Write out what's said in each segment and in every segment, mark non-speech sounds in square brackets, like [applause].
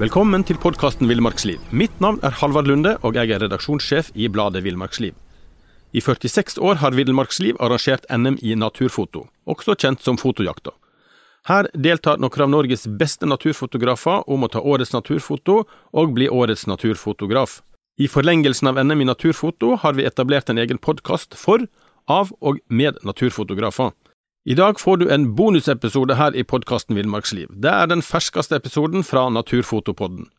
Velkommen til podkasten Villmarksliv. Mitt navn er Halvard Lunde, og jeg er redaksjonssjef i bladet Villmarksliv. I 46 år har Villmarksliv arrangert NM i naturfoto, også kjent som Fotojakta. Her deltar noen av Norges beste naturfotografer om å ta årets naturfoto og bli årets naturfotograf. I forlengelsen av NM i naturfoto har vi etablert en egen podkast for, av og med naturfotografer. I dag får du en bonusepisode her i podkasten Villmarksliv. Det er den ferskeste episoden fra Naturfotopodden.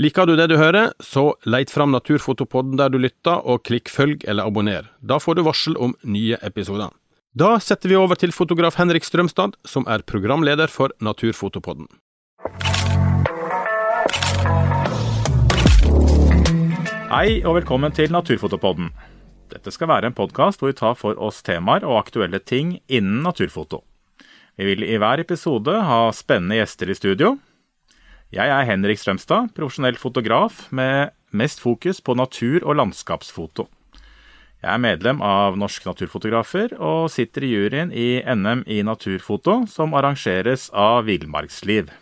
Liker du det du hører, så leit fram Naturfotopodden der du lytter, og klikk følg eller abonner. Da får du varsel om nye episoder. Da setter vi over til fotograf Henrik Strømstad, som er programleder for Naturfotopodden. Hei og velkommen til Naturfotopodden. Dette skal være en podkast hvor vi tar for oss temaer og aktuelle ting innen naturfoto. Vi vil i hver episode ha spennende gjester i studio. Jeg er Henrik Strømstad, profesjonell fotograf med mest fokus på natur- og landskapsfoto. Jeg er medlem av Norsk Naturfotografer og sitter i juryen i NM i naturfoto, som arrangeres av Villmarksliv.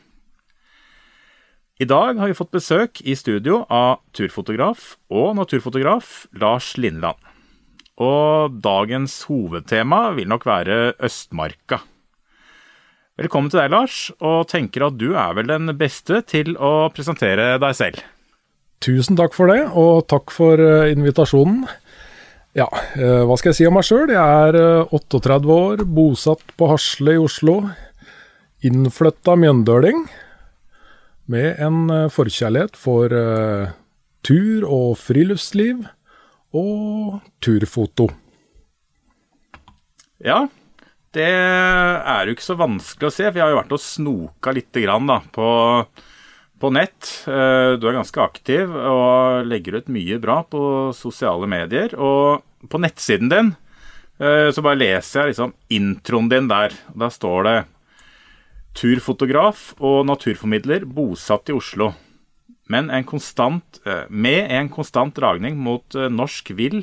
I dag har vi fått besøk i studio av turfotograf og naturfotograf Lars Lindland. Og dagens hovedtema vil nok være Østmarka. Velkommen til deg, Lars, og tenker at du er vel den beste til å presentere deg selv. Tusen takk for det, og takk for eh, invitasjonen. Ja, eh, hva skal jeg si om meg sjøl? Jeg er 38 eh, år, bosatt på Hasle i Oslo. Innflytta mjøndøling. Med en forkjærlighet for tur og friluftsliv og turfoto. Ja, det er jo ikke så vanskelig å se. Vi har jo vært og snoka litt grann, da, på, på, nett. Eh, du er ganske aktiv og legger ut mye bra på sosiale medier. Og på nettsiden din eh, så bare leser jeg liksom introen din der. Da står det turfotograf og naturformidler bosatt i Oslo men en konstant, eh, med en konstant dragning mot eh, norsk vill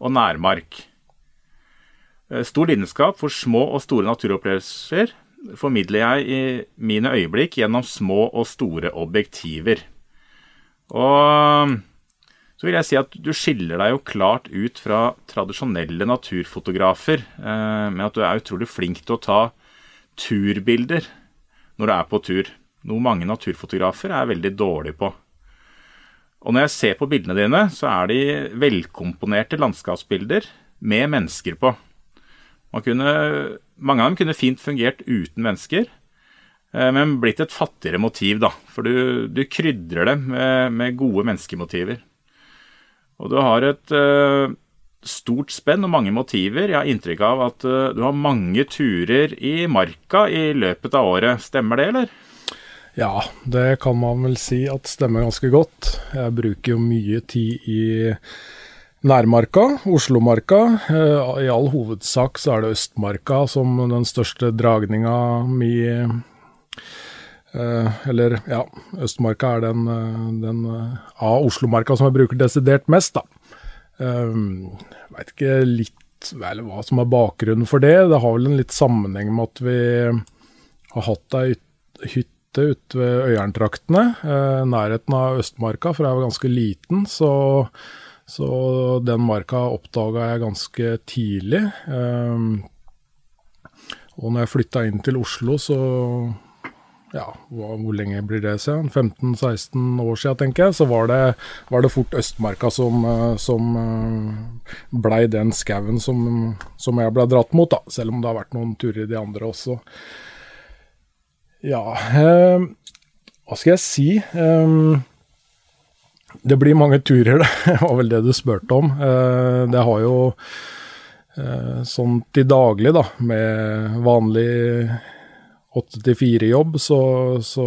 og nærmark. Eh, stor lidenskap for små og store naturopplevelser formidler jeg i mine øyeblikk gjennom små og store objektiver. Og så vil jeg si at du skiller deg jo klart ut fra tradisjonelle naturfotografer med at du er utrolig flink til å ta turbilder når du er på tur noe mange naturfotografer er veldig dårlige på. Og når jeg ser på bildene dine, så er de velkomponerte landskapsbilder med mennesker på. Kunne, mange av dem kunne fint fungert uten mennesker, eh, men blitt et fattigere motiv, da. For du, du krydrer dem med, med, gode menneskemotiver. Og du har et uh, stort spenn og mange motiver. Jeg har inntrykk av at uh, du har mange turer i marka i løpet av året. Stemmer det, eller? Ja, det kan man vel si at stemmer ganske godt. Jeg bruker jo mye tid i nærmarka, Oslomarka. Eh, I all hovedsak så er det Østmarka som den største dragninga mi eh, Eller, ja, Østmarka er den, eh, den av Oslomarka som jeg bruker desidert mest, da. Veit ikke litt vel hva som er bakgrunnen for det. Det har vel en litt sammenheng med at vi har hatt ei hytte hytte ute ved Øyerntraktene, eh, nærheten av Østmarka, for jeg var ganske liten. Så, så den marka oppdaga jeg ganske tidlig. Eh, Og når jeg flytta inn til Oslo, så ja, hvor lenge blir det siden? 15-16 år siden, tenker jeg. Så var det, var det fort Østmarka som, eh, som eh, blei den skauen som, som, jeg ble dratt mot, da. Selv om det har vært noen turer i de andre også. Ja, eh, hva skal jeg si? Eh, det blir mange turer, [laughs] det var vel det du spurte om. Eh, det har jo eh, sånn til daglig, da, med vanlig åtte til fire-jobb, så, så,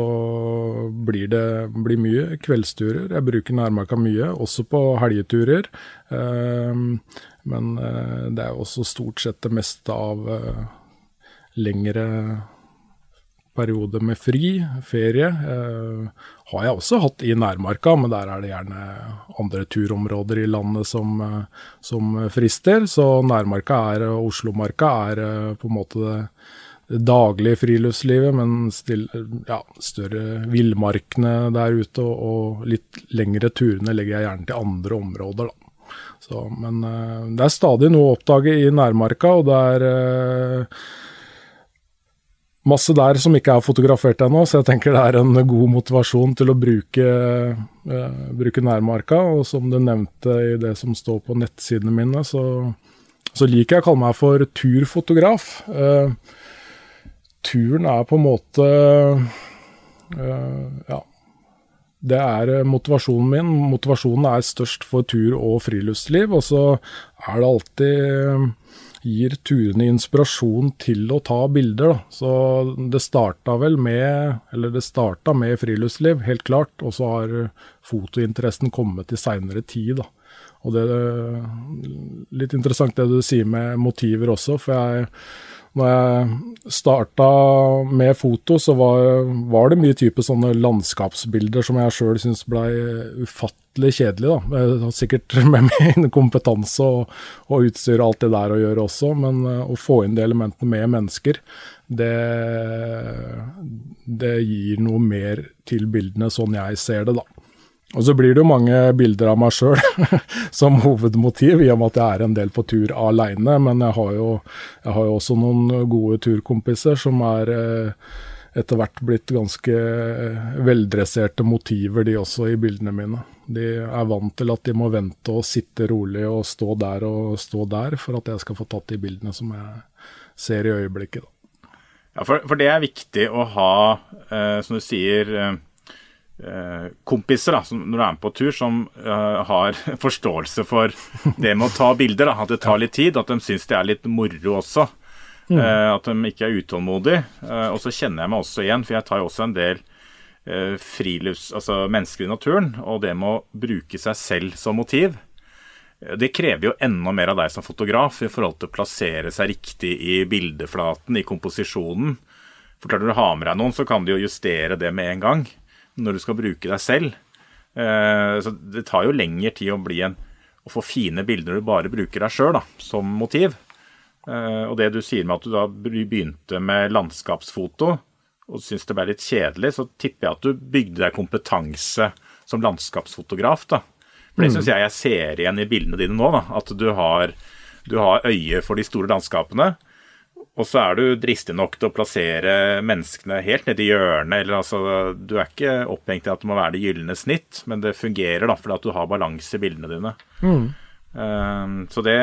blir det blir mye kveldsturer. Jeg bruker nærmarka mye, også på helgeturer. Eh, men eh, det er også stort sett det meste av eh, lengre perioder med fri, ferie. Eh, har jeg også hatt i nærmarka, men der er det gjerne andre turområder i landet som, eh, som frister. Så nærmarka er, Oslomarka er eh, på en måte det daglige friluftslivet, men still, ja, større villmarkene der ute og, og, litt lengre turene legger jeg gjerne til andre områder, da. Så, men uh, det er stadig noe å oppdage i nærmarka, og det er uh, masse der som ikke er fotografert ennå, så jeg tenker det er en god motivasjon til å bruke, uh, bruke nærmarka. Og som du nevnte i det som står på nettsidene mine, så, så liker jeg å kalle meg for turfotograf. Uh, turen er på en måte uh, Ja. Det er eh, motivasjonen min. Motivasjonen er størst for tur og friluftsliv. Og så er det alltid Gir turene inspirasjon til å ta bilder, da. Så det starta vel med Eller det starta med friluftsliv, helt klart. Og så har fotointeressen kommet i seinere tid, da. Og det er litt interessant det du sier med motiver også, for jeg når jeg starta med foto, så var, var, det mye type sånne landskapsbilder som jeg sjøl syns blei ufattelig kjedelig. Da. Sikkert [laughs] med min kompetanse og, og utstyr og alt det der å gjøre også, men uh, å få inn de elementene med mennesker, det, det gir noe mer til bildene sånn jeg ser det, da. Og så blir det jo mange bilder av meg sjøl [laughs] som hovedmotiv, i og med at jeg er en del på tur aleine. Men jeg har, jo, jeg har, jo, også noen gode turkompiser som er eh, etter hvert blitt ganske eh, veldresserte motiver, de også, i bildene mine. De er vant til at de må vente og sitte rolig og stå der og stå der, for at jeg skal få tatt de bildene som jeg ser i øyeblikket. Da. Ja, for, for, det er viktig å ha, eh, som du sier eh kompiser da, som, når du er med på tur, som uh, har [laughs] forståelse for det med å ta bilder. Da, at det tar litt tid, at de syns det er litt moro også. Mm. Uh, at de ikke er utålmodige. Uh, og så kjenner jeg meg også igjen, for jeg tar jo også en del frilufts... Altså mennesker i naturen. Og det med å bruke seg selv som motiv. Det krever jo enda mer av deg som fotograf i forhold til å plassere seg riktig i bildeflaten, i komposisjonen. For når du har med deg noen, så kan du jo justere det med en gang når du skal bruke deg selv. Eh, så det tar jo lengre tid å, bli en, å få fine bilder når du bare bruker deg sjøl som motiv. Eh, og det du sier med at du da begynte med landskapsfoto og syntes det ble litt kjedelig, så tipper jeg at du bygde deg kompetanse som landskapsfotograf. da. For Det mm. syns jeg jeg ser igjen i bildene dine nå. da, At du har, du har øye for de store landskapene. Og så er du dristig nok til å plassere menneskene helt nedi hjørnet. eller altså, Du er ikke opphengt i at det må være det gylne snitt, men det fungerer da, fordi at du har balanse i bildene dine. Mm. Um, så det,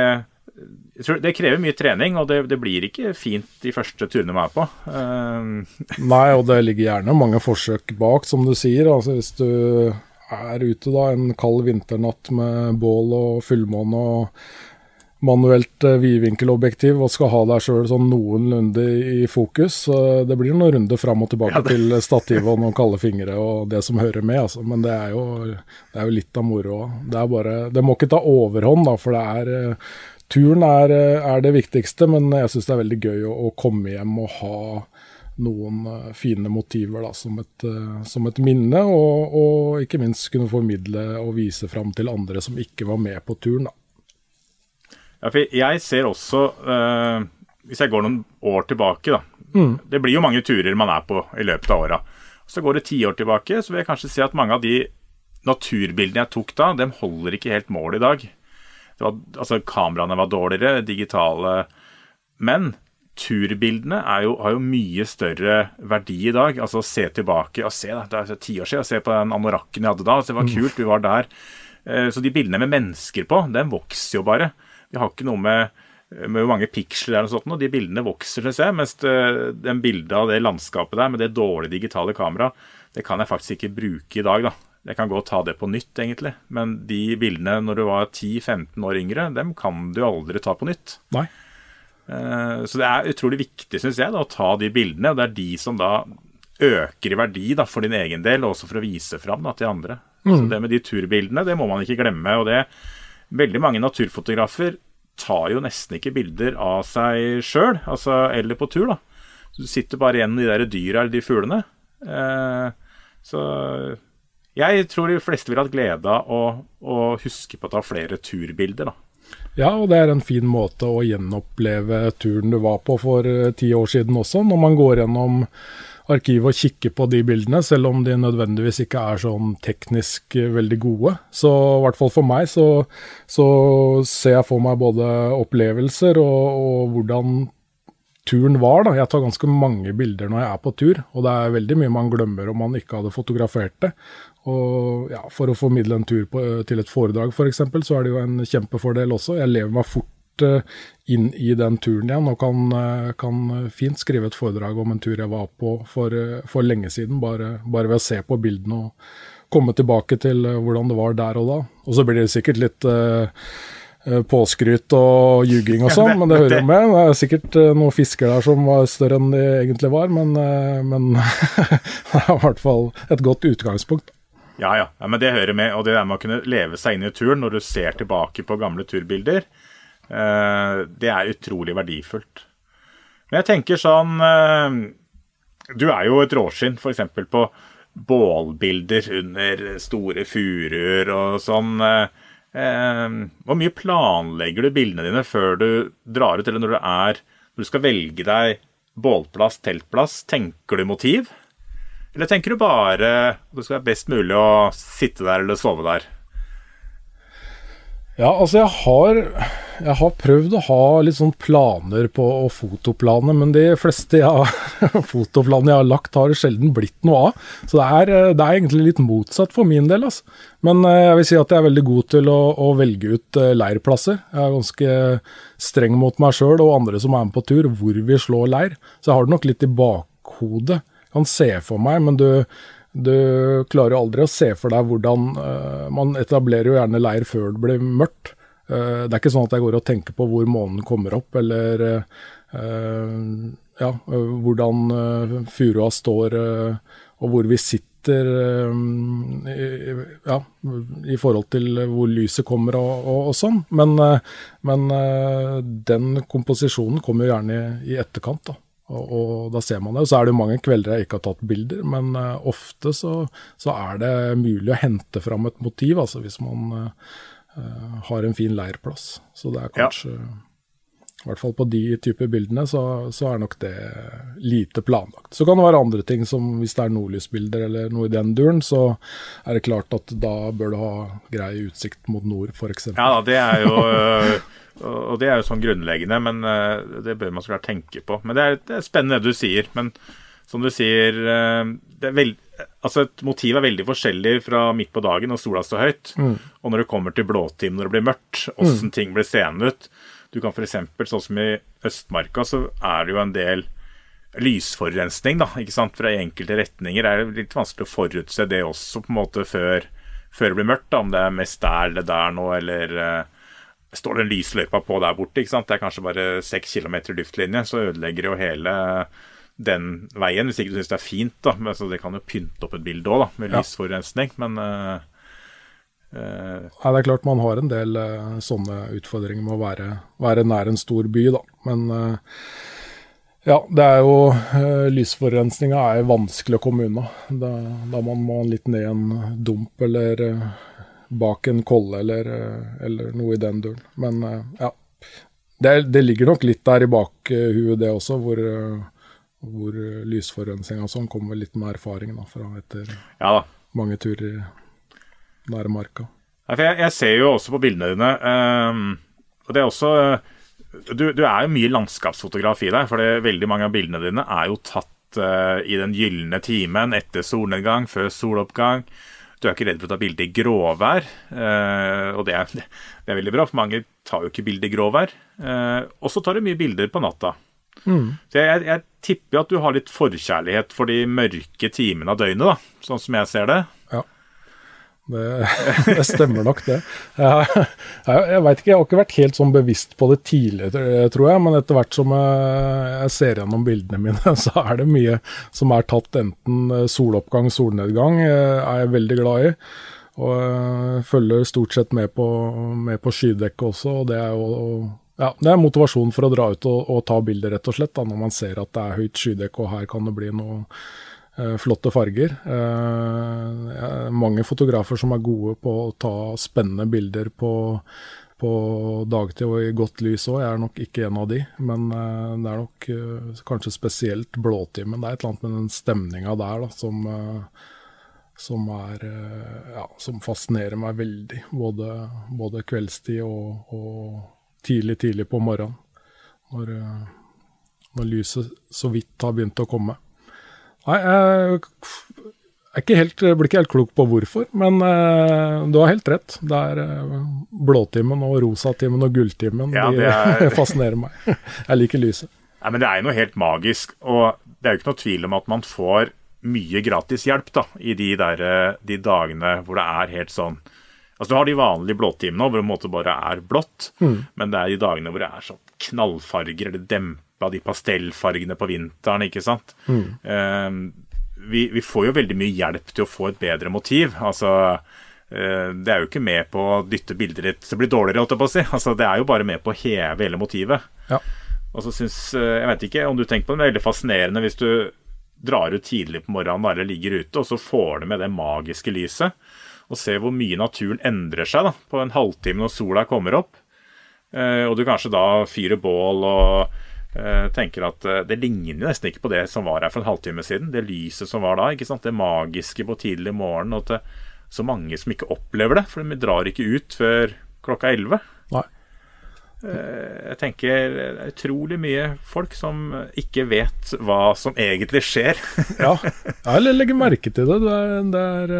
det krever mye trening, og det, det, blir ikke fint de første turene man er på. Um. [laughs] Nei, og det ligger gjerne mange forsøk bak, som du sier. altså Hvis du er ute da en kald vinternatt med bål og fullmåne og manuelt eh, vidvinkelobjektiv og skal ha deg sjøl sånn noenlunde i fokus. Det blir noen runder fram og tilbake ja, til stativet og noen kalde fingre og det som hører med, altså. Men det er jo, det er jo litt av moroa. Det, det må ikke ta overhånd, da, for det er eh, Turen er, eh, er det viktigste, men jeg syns det er veldig gøy å, å, komme hjem og ha noen fine motiver da, som, et, som et minne, og, og, ikke minst kunne formidle og vise fram til andre som ikke var med på turen. da. Ja, for jeg ser også, uh, hvis jeg går noen år tilbake, da mm. Det blir jo mange turer man er på i løpet av åra. Så går det ti år tilbake, så vil jeg kanskje se at mange av de naturbildene jeg tok da, dem holder ikke helt mål i dag. Var, altså Kameraene var dårligere, digitale Men turbildene jo, har jo mye større verdi i dag. Altså se tilbake og se, da, det er ti år siden, se på den anorakken jeg hadde da. Det var mm. kult, vi var der. Eh, så de bildene med mennesker på, den vokser jo bare. Vi har ikke noe med, med hvor mange piksler er og sånt, og de bildene vokser, synes jeg. Mens den bildet av det landskapet der med det dårlige digitale kameraet, det kan jeg faktisk ikke bruke i dag, da. Jeg kan godt ta det på nytt, egentlig. Men de bildene når du var 10-15 år yngre, dem kan du aldri ta på nytt. Nei. Eh, så det er utrolig viktig, syns jeg, da, å ta de bildene. Og det er de som da øker i verdi da, for din egen del, og også for å vise fram da, til andre. Mm. Så det med de turbildene, det må man ikke glemme. og det Veldig mange naturfotografer tar jo nesten ikke bilder av seg sjøl, altså, eller på tur. da. Du sitter bare igjen med de der dyra eller de fuglene. Eh, så jeg tror de fleste vil ha glede av å, å, huske på å ta flere turbilder. da. Ja, og det er en fin måte å gjenoppleve turen du var på for eh, ti år siden også, når man går gjennom arkivet og kikker på de bildene, selv om de nødvendigvis ikke er sånn teknisk eh, veldig gode. Så i hvert fall for meg så, så ser jeg for meg både opplevelser og, og hvordan turen var. da. Jeg tar ganske mange bilder når jeg er på tur, og det er veldig mye man glemmer om man ikke hadde fotografert det. Og ja, For å formidle en tur på, til et foredrag f.eks., for så er det jo en kjempefordel også. Jeg lever meg fort inn i den turen igjen og kan, uh, kan, fint skrive et foredrag om en tur jeg var på for, uh, for lenge siden, bare, bare, ved å se på bildene og komme tilbake til hvordan det var der og da. Og så blir det sikkert litt påskryt og ljuging og sånn, men det hører jo med. Det er sikkert noen fisker der som var større enn de egentlig var, men, men [laughs] det er i hvert fall et godt utgangspunkt. Ja, ja, ja, men det hører med. Og det der med å kunne leve seg inn i turen når du ser tilbake på gamle turbilder, eh, det er utrolig verdifullt. Men jeg tenker sånn eh, Du er jo et råskinn f.eks. på bålbilder under store furuer og sånn. Eh, hvor mye planlegger du bildene dine før du drar ut, eller når du er Når du skal velge deg bålplass, teltplass, tenker du motiv? Eller tenker du bare at det skal være best mulig å sitte der eller sove der? Ja, altså jeg har, jeg har prøvd å ha litt sånn planer på å fotoplaner, men de fleste jeg, [laughs] fotoplanene jeg har lagt, har sjelden blitt noe av. Så det er, det er, egentlig litt motsatt for min del. Altså. Men eh, jeg vil si at jeg er veldig god til å, å velge ut eh, leirplasser. Jeg er ganske streng mot meg sjøl og andre som er med på tur, hvor vi slår leir. Så jeg har det nok litt i bakhodet kan se for meg, men du, du klarer jo aldri å se for deg hvordan uh, Man etablerer jo gjerne leir før det blir mørkt. Uh, det er ikke sånn at jeg går og tenker på hvor månen kommer opp, eller uh, ja, hvordan furua står, og hvor vi sitter ja, i forhold til hvor lyset kommer og, og, og sånn. Men, men den komposisjonen kommer jo gjerne i, i etterkant. da. Og, og, da ser man det. Så er det mange kvelder jeg ikke har tatt bilder, men uh, ofte så, så, er det mulig å hente fram et motiv, altså hvis man uh, har en fin leirplass. Så det er kanskje ja. I hvert fall på de typer bildene så, så, er nok det lite planlagt. Så kan det være andre ting, som hvis det er nordlysbilder eller noe i den duren, så er det klart at da bør du ha grei utsikt mot nord, f.eks. Ja, det er jo Og det er jo sånn grunnleggende, men eh, det bør man så klart tenke på. Men det er, det er, spennende det du sier. Men som du sier eh, veld, altså Et motiv er veldig forskjellig fra midt på dagen når sola står høyt, mm. og når det kommer til blåtime når det blir mørkt, åssen mm. ting blir seende ut. Du kan f.eks. sånn som i Østmarka, så er det jo en del lysforurensning da, ikke sant, fra enkelte retninger. Det er litt vanskelig å forutse det også på en måte før, før det blir mørkt. da, Om det er mest der eller der nå, eller uh, står det en lysløypa på der borte. ikke sant? Det er kanskje bare seks kilometer luftlinje, så ødelegger jo hele den veien, hvis ikke du syns det er fint. da, men altså, Det kan jo pynte opp et bilde òg, med ja. lysforurensning, men uh, uh, Nei, Det er klart man har en del uh, sånne utfordringer med å være, være, nær en stor by, da. Men ja, det er jo uh, Lysforurensninga er vanskelig å komme unna. Da, da man må litt ned en dump eller bak en kolle eller, eh, eller noe i den duren. Men eh, ja. Det, det, ligger nok litt der i bakhuet, det også, hvor, eh, hvor lysforurensninga sånn kommer litt med erfaring da, fra etter ja, da. mange turer nære marka. Ja, jeg, jeg, ser jo også på bildene dine, um, og det er også du, du, er jo mye landskapsfotograf i deg, for veldig mange av bildene dine er jo tatt uh, i den gylne timen etter solnedgang, før soloppgang. Du er ikke redd for å ta bilde i gråvær, uh, og det er, [laughs] det er, veldig bra, for mange tar jo ikke bilde i gråvær. Uh, og så tar du mye bilder på natta. Mm. Så jeg, jeg, tipper at du har litt forkjærlighet for de mørke timene av døgnet, da, sånn som jeg ser det. Det, [laughs] det, stemmer nok, det. Jeg, jeg, veit ikke, jeg har ikke vært helt sånn bevisst på det tidligere, tror jeg. Men etter hvert som jeg, ser gjennom bildene mine, [laughs] så er det mye som er tatt enten soloppgang, solnedgang, eh, er jeg veldig glad i. Og jeg følger stort sett med på, med på skydekket også, og det er jo ja, det er motivasjon for å dra ut og, og ta bilder, rett og slett, da, når man ser at det er høyt skydekk og her kan det bli noe Eh, flotte farger. Eh, mange fotografer som er gode på å ta spennende bilder på, på dagtid og i godt lys òg. Jeg er nok ikke en av de, men eh, det er nok kanskje spesielt blåtimen. Det er et eller annet med den stemninga der da, som, som, er, ja, som fascinerer meg veldig. Både, både kveldstid og, og, tidlig, tidlig på morgenen. Når, når lyset så vidt har begynt å komme. Nei, jeg ikke helt, blir ikke helt klok på hvorfor, men uh, du har helt rett. Det er uh, blåtimen og rosatimen og gulltimen. Ja, de er... [laughs] fascinerer meg. jeg liker lyset. Nei, men Det er jo noe helt magisk. Og det er jo ikke noe tvil om at man får mye gratis hjelp da, i de, der, eh, de dagene hvor det er helt sånn Altså Du har de vanlige blåtimene hvor det bare er blått, mm. men det er de dagene hvor det er sånn knallfarger eller dempa av de pastellfargene på vinteren, ikke sant. Mm. Uh, vi, vi, får jo veldig mye hjelp til å få et bedre motiv. Altså, uh, det er jo ikke med på å dytte bildet ditt til å bli dårligere, holdt jeg på å si. Altså, det er jo bare med på å heve hele motivet. Ja. Og så syns uh, Jeg vet ikke om du tenker på det, men det er veldig fascinerende hvis du drar ut tidlig på morgenen eller ligger ute, og så får du med det magiske lyset. Og ser hvor mye naturen endrer seg da, på en halvtime når sola kommer opp. og du kanskje da fyrer bål og Eh, tenker at eh, Det ligner nesten ikke på det som var her for en halvtime siden. Det lyset som var da. ikke sant? Det magiske på tidlig morgen. Og at så mange som ikke opplever det, for de drar ikke ut før klokka elleve. Eh, jeg tenker det er utrolig mye folk som ikke vet hva som egentlig skjer. [laughs] ja, jeg legger merke til det. Det, er, det, er,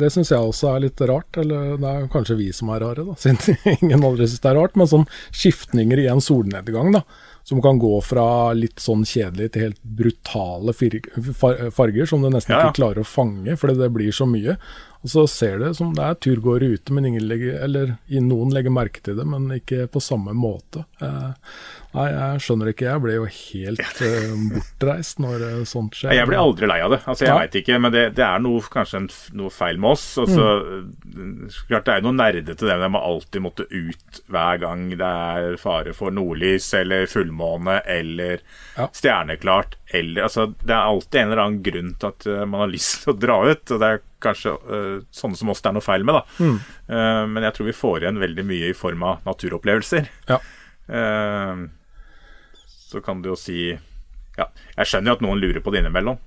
det syns jeg også er litt rart. Eller det er kanskje vi som er rare, da, [laughs] siden ingen andre syns det er rart. Men sånn skiftninger i en solnedgang, da som kan gå fra litt sånn kjedelig til helt brutale farger som du nesten ja, ja. ikke klarer å fange, fordi det blir så mye. Og så ser det som det er turgåere ute, men ingen legger, eller noen legger merke til det, men ikke på samme måte. Eh, nei, jeg skjønner ikke. Jeg ble jo helt [laughs] eh, bortreist når eh, sånt skjer. Jeg blir aldri lei av det. Altså, jeg ja. veit ikke, men det, det er noe, kanskje en, noe feil med oss. Altså, mm. klart Det er jo noe nerdete det med må alltid måtte ut hver gang det er fare for nordlys eller fullmåne eller ja. stjerneklart. Eller, altså, det er alltid en eller annen grunn til at man har lyst til å dra ut. og det er kanskje uh, sånne som oss det er noe feil med. da. Mm. Uh, men jeg tror vi får igjen veldig mye i form av naturopplevelser. Ja. Uh, så kan du jo si Ja, jeg skjønner jo at noen lurer på det innimellom.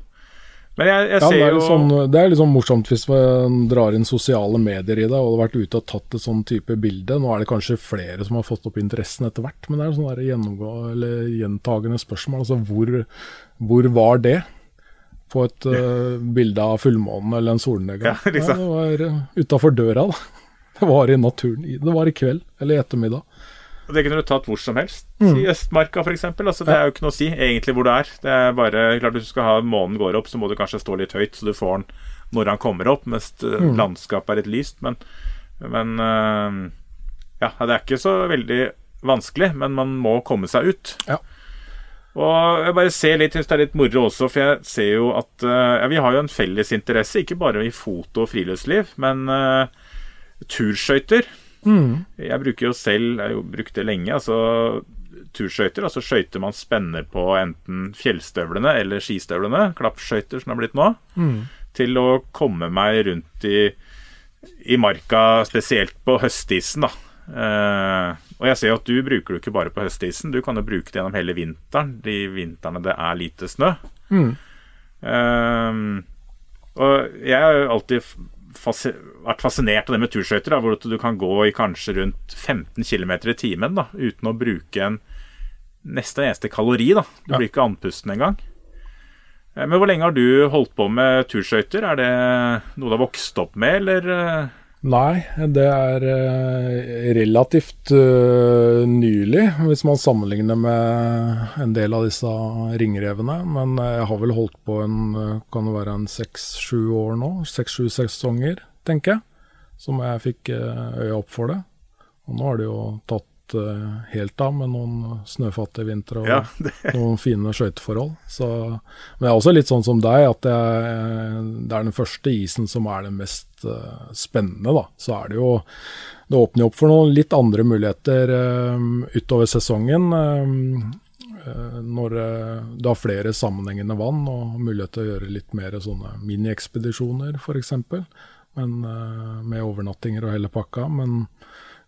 Men jeg, jeg ja, ser jo sånn, Det er litt sånn morsomt hvis man drar inn sosiale medier i det, og har vært ute og tatt et sånn type bilde. Nå er det kanskje flere som har fått opp interessen etter hvert, men det er sånn gjentagende spørsmål. Altså hvor, hvor var det? På et uh, bilde av fullmånen eller en solnedgang. Ja, liksom. ja, det var uh, utafor døra, da. [laughs] Det var i naturen. Det var i kveld eller i ettermiddag. Og Det kunne du tatt hvor som helst. Mm. I Østmarka f.eks. Altså, det er jo ikke noe å si egentlig hvor du er. Det er bare, klart Hvis du skal ha månen går opp, så må du kanskje stå litt høyt, så du får den når han kommer opp, mens uh, mm. landskapet er litt lyst. Men, men ja, det er ikke så veldig vanskelig, men man må komme seg ut. Ja. Og jeg bare ser litt, synes det er litt moro også, for jeg ser jo at uh, ja, vi har jo en felles interesse, ikke bare i foto og friluftsliv, men uh, turskøyter. Mm. Jeg bruker jo selv, jeg har jo brukt det lenge, altså turskøyter. Altså skøyter man spenner på enten fjellstøvlene eller skistøvlene, klappskøyter som det har blitt nå, mm. til å komme meg rundt i, i marka, spesielt på høstisen, da. Uh, og jeg ser jo at du bruker det ikke bare på høstisen, du kan jo bruke det gjennom hele vinteren. De vintrene det er lite snø. Mm. Um, og jeg har jo alltid fasi vært fascinert av det med turskøyter, hvor du kan gå i kanskje rundt 15 km i timen da, uten å bruke en neste eneste kalori. da. Du Ja. blir ikke andpusten engang. Eh, Men hvor lenge har du holdt på med turskøyter? Er det noe du har vokst opp med, eller? Nei, det er eh, relativt eh, nylig, hvis man sammenligner med en del av disse ringrevene. Men eh, jeg har vel holdt på en, kan det være en seks-sju år nå? Seks-sju sesonger, tenker jeg. Som jeg fikk øya opp for det. Og nå har det jo tatt eh, helt av med noen snøfattige vintre og Ja, [laughs] noen fine skøyteforhold. Men jeg er også litt sånn som deg, at jeg, det er den første isen som er den mest uh, spennende, da. Så er det jo Det åpner opp for noen litt andre muligheter eh, utover sesongen. eh, når du har flere sammenhengende vann og mulighet til å gjøre litt mer sånne miniekspedisjoner, f.eks. Men med overnattinger og hele pakka. Men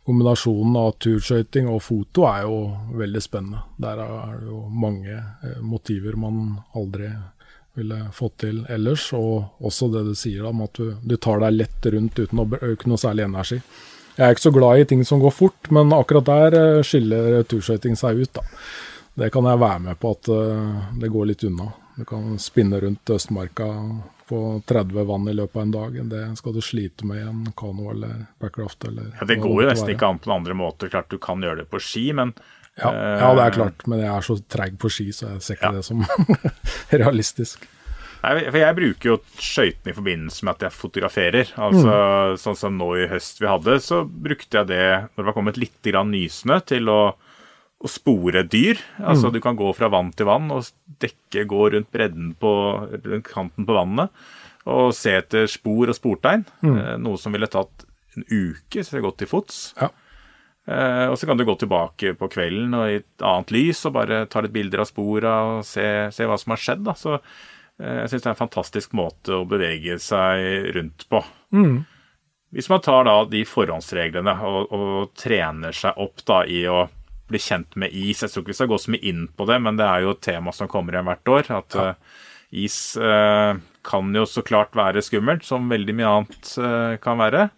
kombinasjonen av turskøyting og foto er jo veldig spennende. Der er det jo mange eh, motiver man aldri ville fått til ellers. Og også det du sier om at du, du tar deg lett rundt uten å øke noe særlig energi. Jeg er ikke så glad i ting som går fort, men akkurat der eh, skiller turskøyting seg ut. da. Det kan jeg være med på at eh, det går litt unna. Du kan spinne rundt Østmarka på 30 vann i løpet av en dag. Det skal du slite med i en kano eller backraft. Eller ja, det går jo nesten ikke an på noen andre måter. Klart du kan gjøre det på ski, men Ja, ja, det er klart, men jeg er så treig på ski, så jeg ser ikke Ja. det som [laughs] realistisk. Nei, for Jeg bruker jo skøytene i forbindelse med at jeg fotograferer. Altså, Mm. Sånn som nå i høst vi hadde, så brukte jeg det når det var kommet litt grann nysnø, til å, å spore dyr. Mm. Altså Du kan gå fra vann til vann og dekke, gå rundt bredden på rundt kanten på vannet og se etter spor og sportegn. Mm. Eh, Noe som ville tatt en uke, så det er godt til fots. Ja. Eh, og så kan du gå tilbake på kvelden og i et annet lys og bare ta litt bilder av spora og se, se hva som har skjedd. Da. Så eh, jeg syns det er en fantastisk måte å bevege seg rundt på. Hvis man tar da de forhåndsreglene og, og trener seg opp da i å bli kjent med is Jeg tror ikke vi skal gå så mye inn på det, men det er jo et tema som kommer igjen hvert år. At ja. is eh, kan jo så klart være skummelt, som veldig mye annet eh, kan være.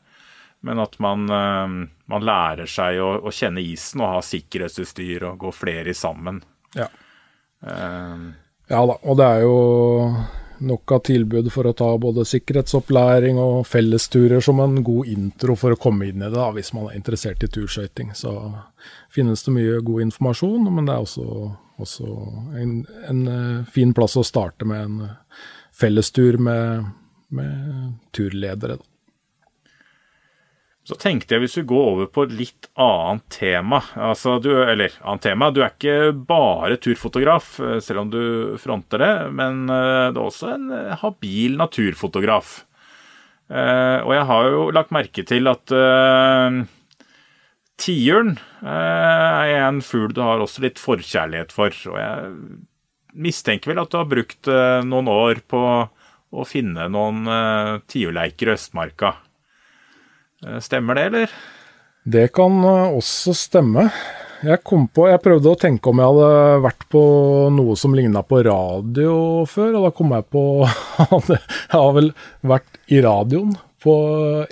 Men at man, eh, man lærer seg å, å kjenne isen og ha sikkerhetsutstyr og gå flere sammen. Ja. Eh, ja da, og det er jo nok av tilbud for å ta både sikkerhetsopplæring og fellesturer som en god intro for å komme inn i det, da, hvis man er interessert i turskøyting. Så finnes det mye god informasjon, men det er også, også en, en eh, fin plass å starte med en fellestur med, med turledere. Da. Så tenkte jeg hvis vi går over på et litt annet tema. Altså, du, eller annet tema. Du er ikke bare turfotograf, eh, selv om du fronter det, men eh, du er også en eh, habil naturfotograf. Og jeg har jo lagt merke til at tiuren er en fugl du har også litt forkjærlighet for. Og jeg mistenker vel at du har brukt noen år på å finne noen tiurleiker i Østmarka. Eh, Stemmer det, eller? Det kan eh, også stemme. Jeg kom på, jeg prøvde å tenke om jeg hadde vært på noe som ligna på radio før, og da kom jeg på [laughs] at jeg har vel vært i radioen på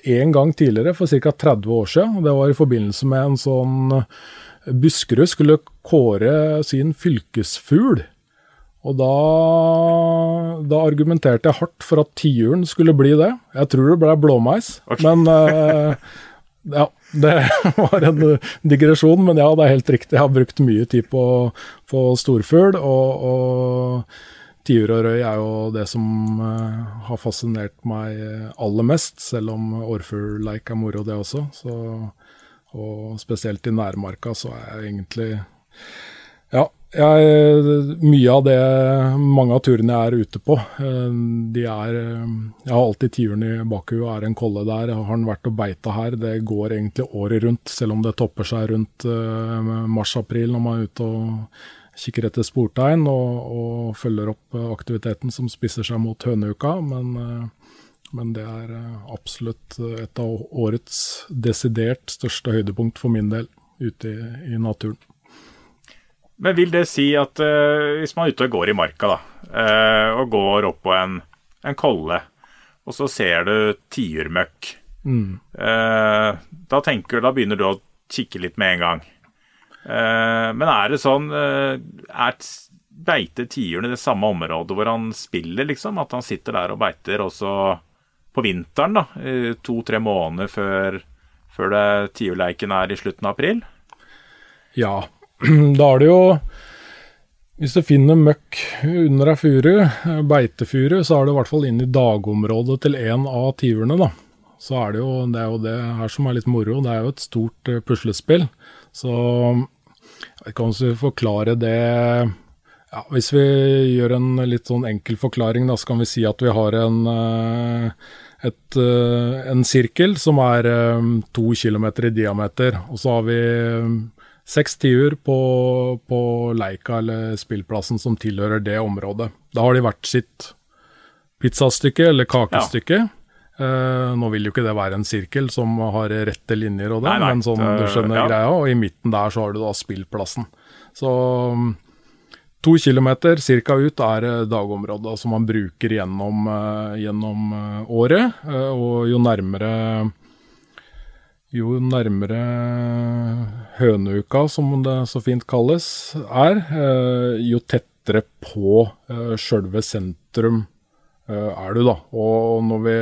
én gang tidligere, for ca. 30 år siden. Det var i forbindelse med en sånn Buskerud skulle kåre sin fylkesfugl. Og da, da argumenterte jeg hardt for at tiuren skulle bli det. Jeg tror det ble blåmeis, okay. men uh, ja, det [laughs] var en digresjon, men ja, det er helt riktig. Jeg har brukt mye tid på, på storfugl, og, og tiur og røy er jo det som uh, har fascinert meg aller mest, selv om orrfuglleik er moro, det også. Så, og spesielt i nærmarka så er jeg egentlig Ja, jeg, mye av det mange av turene jeg er ute på, eh, de er eh, Jeg har alltid tiuren i bakhuet. Er en kolle der, har den vært og beita her? Det går egentlig året rundt, selv om det topper seg rundt eh, mars-april når man er ute og kikker etter sportegn og, og følger opp aktiviteten som spisser seg mot høneuka. Men, men det er absolutt et av årets desidert største høydepunkt for min del ute i, i naturen. Men vil det si at uh, hvis man er ute og går i marka, da, uh, og går opp på en, en kolle, og så ser du tiurmøkk, Mm. uh, da tenker da begynner du å kikke litt med en gang. Men er det sånn Er beiter tiuren i det samme området hvor han spiller, liksom? At han sitter der og beiter også på vinteren, da? To-tre måneder før, før det tiurleiken er i slutten av april? Ja, [clears throat] da er det jo Hvis du finner møkk under ei furu, eh, beitefuru, så er det i hvert fall inn i dagområdet til en av tiurene, da. Så er det jo det er jo det her som er litt moro. Det er jo et stort eh, puslespill. Så jeg vet ikke forklare det ja, Hvis vi gjør en litt sånn enkel forklaring, da, så kan vi si at vi har en eh, et, en sirkel som er to kilometer i diameter. Og så har vi seks tiur på, på leika eller spillplassen som tilhører det området. Da har de hvert sitt pizzastykke eller kakestykke. Eh, nå vil jo ikke det være en sirkel som har rette linjer og det, Nei, nei, men sånn du skjønner skjønner ja. greia. Og i midten der så har du da spillplassen. Så mm, to kilometer cirka ut er eh, dagområdet som man bruker gjennom, uh, gjennom året. og jo nærmere jo nærmere høneuka, som det så fint kalles, er, eh, jo tettere på uh, sjølve sentrum eh, er du, da. Og når vi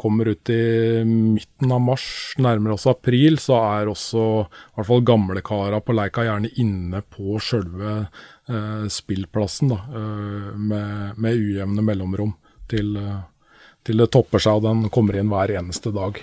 kommer ut i midten av mars, nærmere oss april, så er også i hvert fall gamlekara på Leika gjerne inne på sjølve eh, spillplassen, da, eh, med, med ujevne mellomrom til, eh, til det topper seg og den kommer inn hver eneste dag.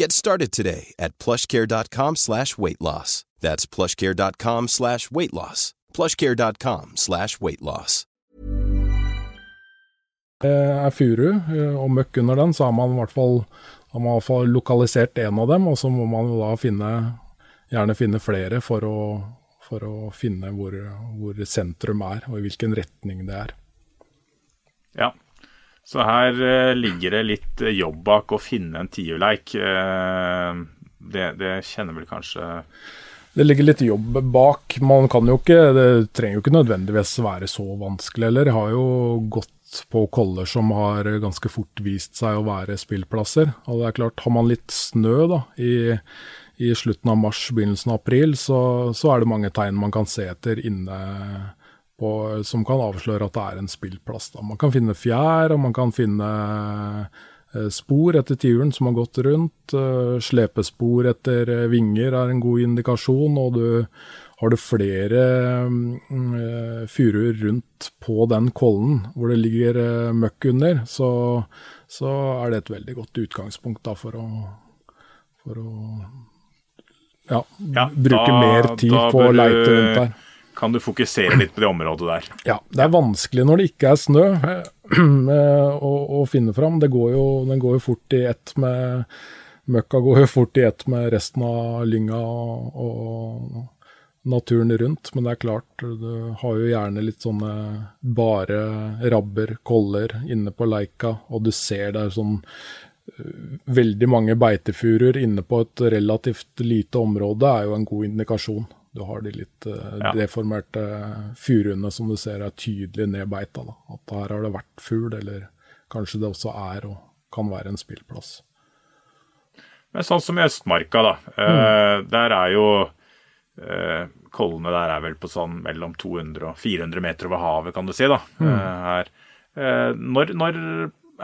Get started today at plushcare.com slash weight loss. That's plushcare.com slash weight loss. plushcare.com slash weight loss. eh, er furu eh, og møkk under den, så har man i hvert fall, har man i hvert fall lokalisert en av dem, og så må man jo da finne, gjerne finne flere for å, for å finne hvor, hvor sentrum er, og i hvilken retning det er. ja. Så her eh, ligger det litt eh, jobb bak å finne en tiurleik. Eh, det, det kjenner vel kanskje Det ligger litt jobb bak. Man kan jo ikke, det trenger jo ikke nødvendigvis være så vanskelig heller. Jeg har jo gått på koller som har ganske fort vist seg å være spillplasser. Og det er klart, har man litt snø da, i, i slutten av mars, begynnelsen av april, så, så er det mange tegn man kan se etter inne på, som kan avsløre at det er en spillplass. Da. Man kan finne fjær, og man kan finne eh, spor etter tiuren som har gått rundt. eh, Slepespor etter eh, vinger er en god indikasjon, og du har du flere mm, furuer rundt på den kollen hvor det ligger møkk under, så, så er det et veldig godt utgangspunkt da, for å, for å ja, Ja, bruke da- mer tid på å leite rundt der. Kan du fokusere litt på det området der? Ja, det er vanskelig når det ikke er snø [clears throat] eh, å, å finne fram. Det går jo, den går jo fort i ett med Møkka går jo fort i ett med resten av lynga og naturen rundt. Men det er klart, du har jo gjerne litt sånne bare rabber, koller inne på leika, og du ser det er sånn eh, Veldig mange beitefuruer inne på et relativt lite område er jo en god indikasjon. Du har de litt eh, Ja. deformerte furuene som du ser er tydelig nedbeita. Da. At her har det vært fugl, eller kanskje det også er og kan være en spillplass. Men sånn som i Østmarka, da. Eh, der er jo eh, Kollene der er vel på sånn mellom 200 og 400 meter over havet, kan du si. da. Her. Eh, når, når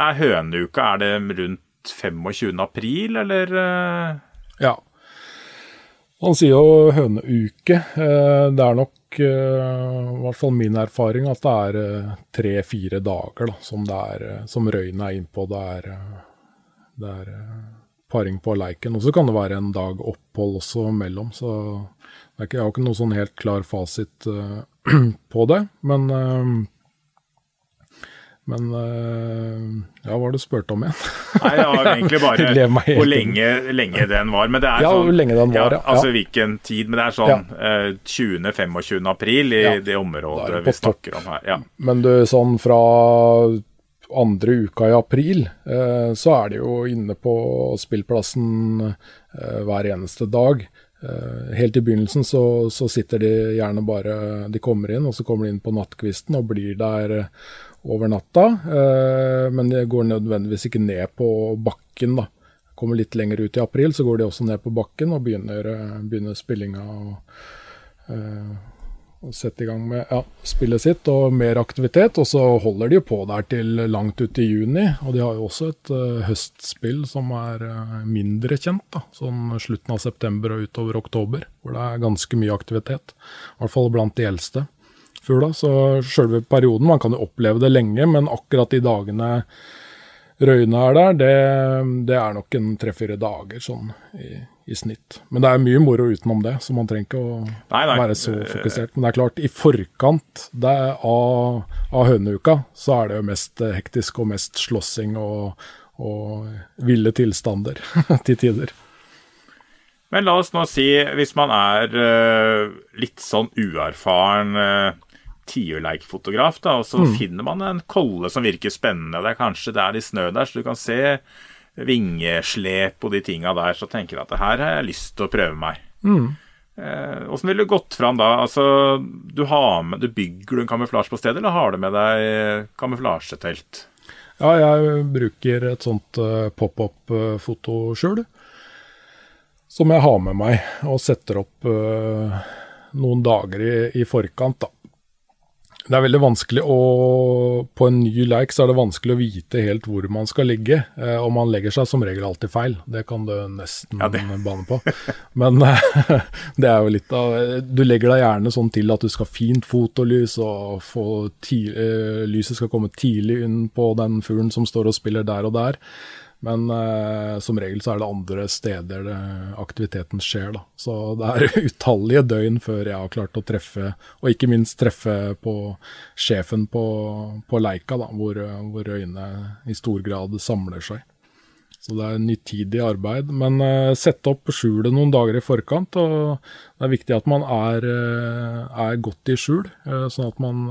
er høneuka? Er det rundt 25. april, eller? Ja. Han sier jo høneuke. Eh, Det er nok i hvert fall min erfaring, at det er tre-fire dager da, som, er, som røynet er innpå. Det er, det er paring på leiken. Og så kan det være en dag opphold også mellom. Så ikke, jeg har ikke noe sånn helt klar fasit [clears throat] på det. Men men ja, hva var det du spurte om igjen? [laughs] Nei, det var egentlig bare [laughs] hvor lenge, lenge, den var. Men det er ja, sånn, hvor lenge den var, ja. Altså hvilken tid. Men det er sånn ja. 20.-25. april i ja, det området vi snakker om her. Ja. Men du, sånn fra andre uka i april, eh, så er de jo inne på spillplassen eh, hver eneste dag. Eh, helt i begynnelsen så, så, sitter de gjerne bare De kommer inn, og så kommer de inn på nattkvisten og blir der over natta, eh, men de går nødvendigvis ikke ned på bakken. da. Kommer litt lenger ut i april, så går de også ned på bakken og begynner, eh, begynner spillinga. og, og setter i gang med ja, spillet sitt og mer aktivitet. Og så holder de på der til langt ut i juni. Og de har jo også et uh, høstspill som er uh, mindre kjent. da, Sånn slutten av september og utover oktober, hvor det er ganske mye aktivitet. I hvert fall blant de eldste fugla. Så sjølve perioden, man kan jo oppleve det lenge, men akkurat de dagene røyene er der, det, det er nok en tre-fire dager sånn i, i, snitt. Men det er mye moro utenom det, så man trenger ikke å nei, nei. være så fokusert. Men det er klart, i forkant av, av høneuka så er det jo mest hektisk og mest slåssing og, og ville tilstander [laughs] til tider. Men la oss nå si, hvis man er uh, litt sånn uerfaren uh, tiurleikfotograf, da, og så mm. finner man en kolle som virker spennende. Det er kanskje det er litt snø der, så du kan se vingeslep og de tinga der. Så tenker du at det her har jeg lyst til å prøve meg. Mm. Eh, ville du gått fram da? Altså, du, med, du bygger du en kamuflasje på stedet, eller har du med deg kamuflasjetelt? Ja, jeg bruker et sånt uh, pop-up-fotoskjul. Som jeg har med meg og setter opp uh, noen dager i, i forkant. da. Det er veldig vanskelig å På en ny leik så er det vanskelig å vite helt hvor man skal ligge. Eh, og man legger seg som regel alltid feil. Det kan du nesten ja, bane på. Men eh, [laughs] det er jo litt av Du legger deg gjerne sånn til at du skal ha fint fotolys, og få ti, lyset skal komme tidlig inn på den fuglen som står og spiller der og der. Men eh, som regel så er det andre steder det, aktiviteten skjer. Da. Så det er [laughs] utallige døgn før jeg har klart å treffe, og ikke minst treffe på sjefen på, på Leika, da, hvor, hvor øynene i stor grad samler seg. Så det er nytidig arbeid. Men uh, sette opp skjulet noen dager i forkant. og Det er viktig at man er, uh, er godt i skjul, uh, sånn at man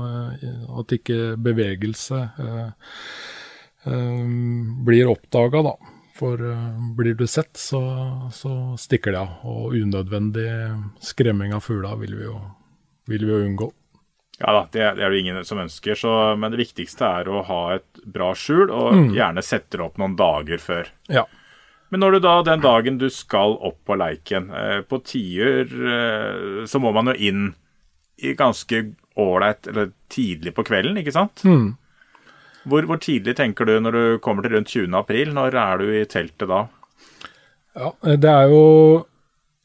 at ikke bevegelse Eh, blir oppdaga, da. For uh, blir du sett, så, så stikker det av. Og unødvendig skremming av fugler vil, vil, vi jo unngå. Ja da, det, det er det ingen som ønsker. Så, men det viktigste er å ha et bra skjul, og mm. gjerne sette det opp noen dager før. Ja. Men når du da, den dagen du skal opp på leiken, eh, på tiur, eh, så må man jo inn i ganske ålreit, eller tidlig på kvelden, ikke sant? Mm. Hvor, hvor, tidlig tenker du når du kommer til rundt 20. april? Når er du i teltet da? Ja, Det er jo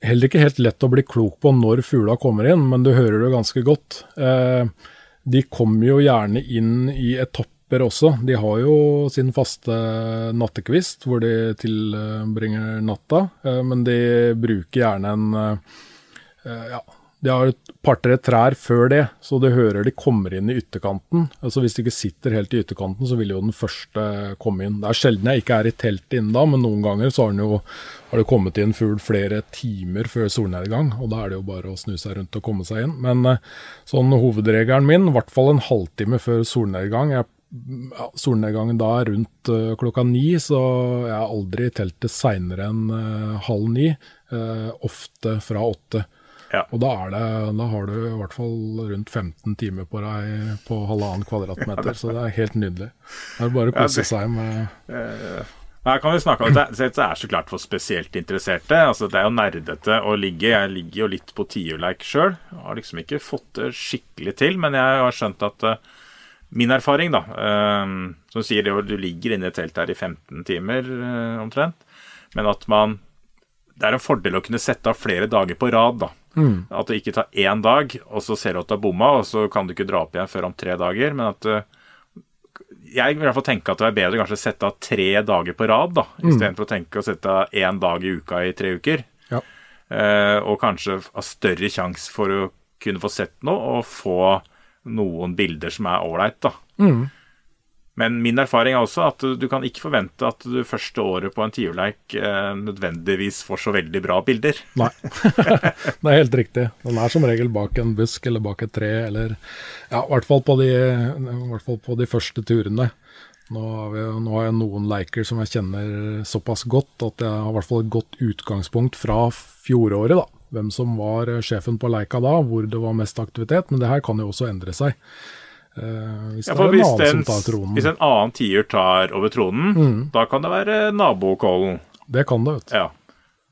heller ikke helt lett å bli klok på når fugla kommer inn, men du hører det ganske godt. Eh, de kommer jo gjerne inn i etapper også. De har jo sin faste nattekvist hvor de tilbringer natta, eh, men de bruker gjerne en eh, ja, de har et par-tre trær før det, så du hører de kommer inn i ytterkanten. Altså Hvis de ikke sitter helt i ytterkanten, så vil jo den første komme inn. Det er sjelden jeg ikke er i teltet inne da, men noen ganger så har, jo, har det kommet inn fugl flere timer før solnedgang, og da er det jo bare å snu seg rundt og komme seg inn. Men eh, sånn hovedregelen min, i hvert fall en halvtime før solnedgang. Jeg ja, solnedgangen da er rundt uh, klokka ni, så jeg er aldri i teltet seinere enn uh, halv ni. Uh, ofte fra åtte. Ja. Og da, det, da, har du i hvert fall rundt 15 timer på deg på halvannen kvadratmeter, så det er helt nydelig. Det er bare å kose seg med Nei, her kan vi snakke om det, det er så klart for spesielt interesserte. altså Det er jo nerdete å ligge. Jeg ligger jo litt på tiurleik sjøl. Har liksom ikke fått det skikkelig til, men jeg har skjønt at uh, min erfaring, da, uh, som sier det, du ligger inne i et telt her i 15 timer omtrent, men at man Det er en fordel å kunne sette av flere dager på rad, da. At det ikke tar én dag, og så ser du at du har bomma, og så kan du ikke dra opp igjen før om tre dager. Men at eh, jeg vil i hvert fall tenke at det er bedre kanskje å sette av tre dager på rad, da, istedenfor å tenke å sette av én dag i uka i tre uker. Ja. Eh, og kanskje ha større sjanse for å kunne få sett noe, og få noen bilder som er ålreit, da. Men min erfaring er også at du, kan ikke forvente at du første året på en tiurleik eh, nødvendigvis får så veldig bra bilder. Nei, [laughs] det er helt riktig. Den er som regel bak en busk eller bak et tre, eller ja, i hvert fall på de, hvert fall på de første turene. Nå har, vi, nå har jeg noen leiker som jeg kjenner såpass godt at jeg har i hvert fall et godt utgangspunkt fra fjoråret. da. Hvem som var sjefen på leika da, hvor det var mest aktivitet. Men det her kan jo også endre seg. Eh, hvis Ja, det for er en hvis, en, hvis en annen tier tar over tronen, da kan det være nabokollen. Det kan det, vet du. Ja.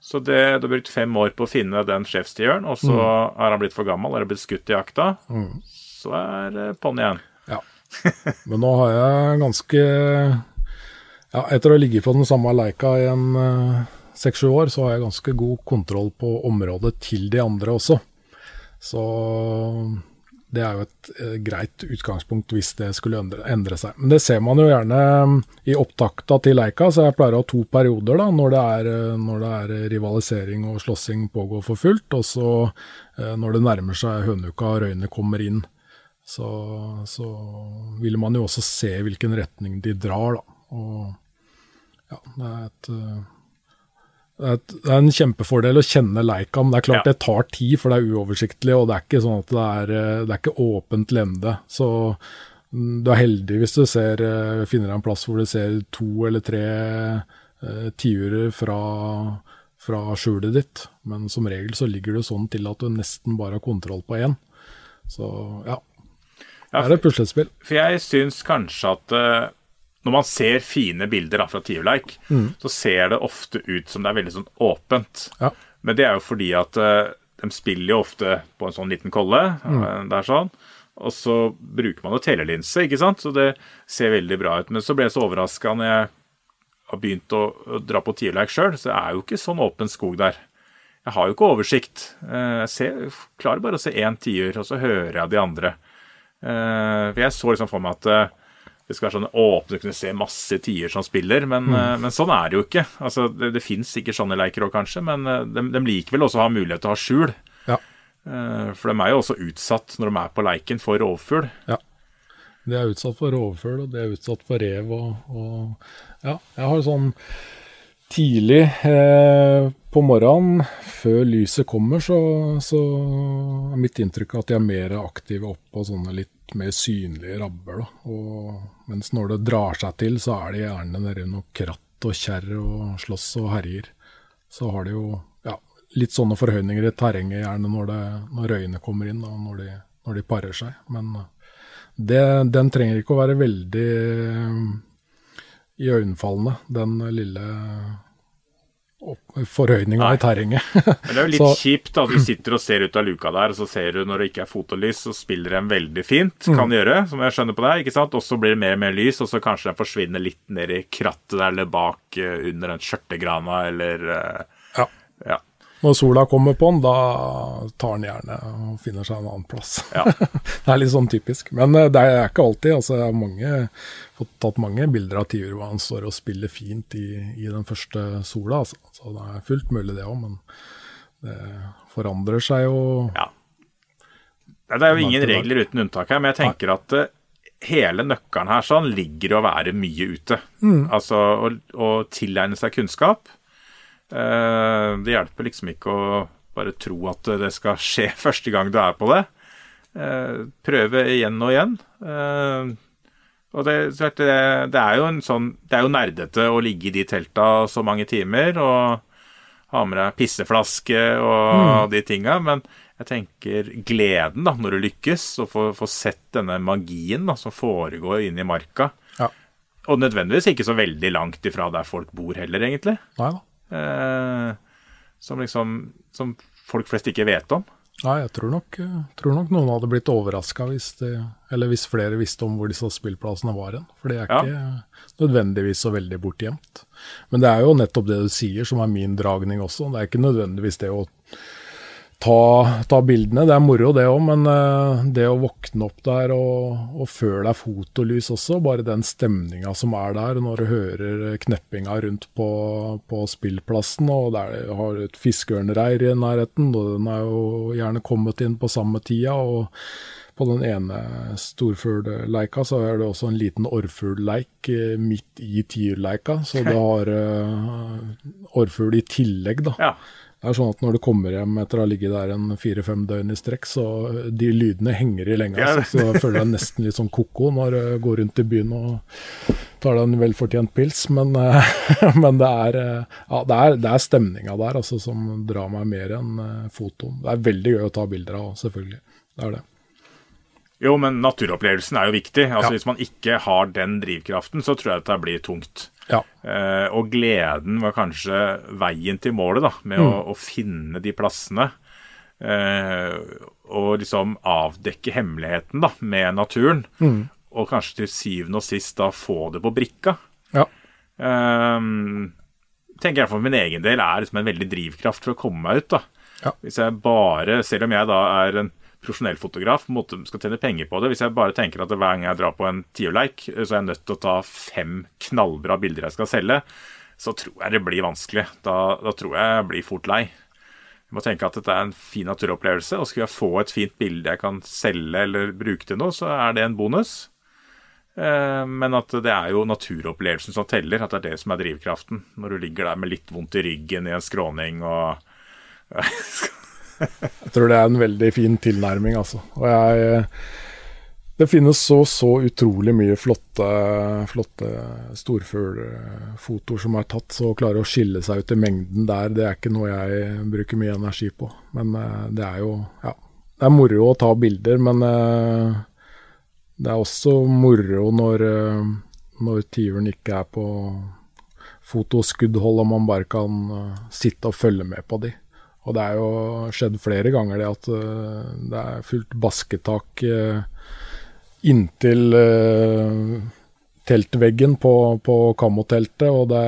Så det, du har brukt fem år på å finne den sjefstieren, og så er han blitt for gammel eller blitt skutt i jakta. Så er uh, ponni igjen. Ja. Men nå har jeg ganske Ja, etter å ha ligget på den samme leika i en seks-sju år, så har jeg ganske god kontroll på området til de andre også. Så det er jo et eh, greit utgangspunkt hvis det skulle endre, endre seg. Men det ser man jo gjerne mm, i opptakta til leika, så jeg pleier å ha to perioder da, når det er, eh, når det er rivalisering og slåssing pågår for fullt, og så eh, når det nærmer seg hønuka og røyene kommer inn. Så, så vil man jo også se hvilken retning de drar, da. Og ja, det er et eh, det er, en kjempefordel å kjenne Leica, men det er klart Ja. det tar tid, for det er uoversiktlig, og det er ikke sånn at det er, eh, det er ikke åpent lende. Så mm, du er heldig hvis du ser, eh, finner en plass hvor du ser to eller tre eh, tiurer fra, fra skjulet ditt, men som regel så ligger det sånn til at du nesten bare har kontroll på én. Så ja, Ja, det er et puslespill. For jeg syns kanskje at eh, når man ser fine bilder da, fra tiurleik, så ser det ofte ut som det er veldig sånn åpent. Ja. Men det er jo fordi at uh, de spiller jo ofte på en sånn liten kolle. Mm. det er sånn. Og så bruker man jo telelinse, ikke sant? så det ser veldig bra ut. Men så ble jeg så overraska når jeg har begynt å, å dra på tiurleik sjøl, så det er jo ikke sånn åpen skog der. Jeg har jo ikke oversikt. Eh, Jeg ser, klarer bare å se én tiur, og så hører jeg de andre. Eh, For jeg så liksom for meg at eh, det skal være sånn åpne, kunne se masse tider som spiller, men, mm. men sånn er det jo ikke. Altså, det, det fins sikkert sånne leker òg, kanskje, men eh, de, de liker vel også å ha mulighet til å ha skjul. Ja. Eh, For de er jo også utsatt når de er på leiken for rovfugl. Ja. De er utsatt for rovfugl, og de er utsatt for rev og, og Ja, jeg har sånn tidlig eh, på morgenen, før lyset kommer, så, så er mitt inntrykk at de er mer aktive på sånne litt mer synlige rabber. Og, mens når det drar seg til, så er det gjerne nede noe kratt og kjerr og slåss og herjer. Så har de jo ja, litt sånne forhøyninger i terrenget gjerne når, det, når røyene kommer inn, og når de, når de parer seg. Men eh, det, den trenger ikke å være veldig i iøynefallende, den lille forhøyninga i terrenget. [laughs] Men det er jo litt Så- kjipt at du sitter og ser ut av luka der, og så ser du når det ikke er fotolys, så spiller de veldig fint, kan de gjøre, som jeg skjønner på deg, ikke sant? Og så blir det mer og mer lys, og så kanskje den forsvinner litt ned i krattet der, eller bak eh, under den skjørtegrana, eller eh, Ja. Ja. Når sola kommer på den, da tar den gjerne og finner seg en annen plass. Ja. [laughs] det er litt sånn typisk. Men eh, det er ikke alltid. altså mange, fått tatt mange bilder av tiur hvor han står og spiller fint i, i den første sola. Altså. Så det er fullt mulig det òg, men det forandrer seg jo Ja. Det er jo ingen regler uten unntak her, men jeg tenker at eh, hele nøkkelen her sånn ligger i å være mye ute. Altså å, å tilegne seg kunnskap. Eh, det hjelper liksom ikke å bare tro at det skal skje [laughs] første gang du er på det. Eh, prøve igjen og igjen. Eh, og det, det, det er jo en sånn Det er jo nerdete å ligge i de telta så mange timer og ha med deg pisseflaske og de tinga, men jeg tenker gleden da, når du lykkes, og få, får sett denne magien da, som foregår inne i marka. Ja. Og nødvendigvis ikke så veldig langt ifra der folk bor heller, egentlig. Nei da. Eh, som liksom Som folk flest ikke vet om. Nei, jeg tror nok, tror nok noen hadde blitt overraska hvis, hvis flere visste om hvor disse spillplassene var hen. For det er Ja. ikke nødvendigvis så veldig bortgjemt. Men det er jo nettopp det du sier som er min dragning også. Det er ikke nødvendigvis det å ta, ta, bildene. Det er moro, det òg, men uh, det å våkne opp der og, og føle deg fotolys også, bare den stemninga som er der når du hører kneppinga rundt på, på spillplassen, og der har et fiskeørnreir i nærheten, og den er jo gjerne kommet inn på samme tida. og på den ene storfuglleika så er det også en liten orrfuglleik uh, midt i tiurleika, så du [laughs] har uh, orrfugl i tillegg, da. Ja. Det er sånn at Når du kommer hjem etter å ha ligget der en fire-fem døgn i strekk, så de lydene henger i lenge. Altså, Så jeg føler deg nesten litt sånn ko-ko når du går rundt i byen og tar deg en velfortjent pils. Men, [laughs] men det, er, ja, det, er, det er stemninga der altså, som drar meg mer enn eh, fotoen. Det er veldig gøy å ta bilder av, selvfølgelig. Det er det. Jo, men naturopplevelsen er jo viktig. Altså ja. Hvis man ikke har den drivkraften, så tror jeg det blir tungt. Ja. Eh, og gleden var kanskje veien til målet, da, med mm. å, å, finne de plassene. Eh, og liksom avdekke hemmeligheten da, med naturen. Mm. Og kanskje til syvende og sist da få det på brikka. Ja. Eh, tenker jeg for min egen del er liksom en veldig drivkraft for å komme meg ut. da. Ja. Hvis jeg bare, Selv om jeg da er en profesjonell fotograf måte, skal tjene penger på det. Hvis jeg bare tenker at hver gang jeg drar på en tiurleik, så er jeg nødt til å ta fem knallbra bilder jeg skal selge, så tror jeg det blir vanskelig. Da, da tror jeg jeg blir fort lei. Jeg må tenke at dette er en fin naturopplevelse, og skal jeg få et fint bilde jeg kan selge eller bruke til noe, så er det en bonus. Eh, men at det er jo naturopplevelsen som teller, at det er det som er drivkraften. Når du ligger der med litt vondt i ryggen i en skråning og [laughs] Jeg tror det er en veldig fin tilnærming, altså. Og jeg Det finnes så, så utrolig mye flotte, flotte storfuglfotoer som er tatt, så å klare å skille seg ut i mengden der, det er ikke noe jeg bruker mye energi på. Men eh, det er jo Ja. Det er moro å ta bilder, men eh, det er også moro når, eh, når tiuren ikke er på fotoskuddhold, og man bare kan sitte og følge med på de. Og det er jo skjedd flere ganger det at uh, det er fullt basketak uh, inntil uh, teltveggen på, på kammoteltet, og det,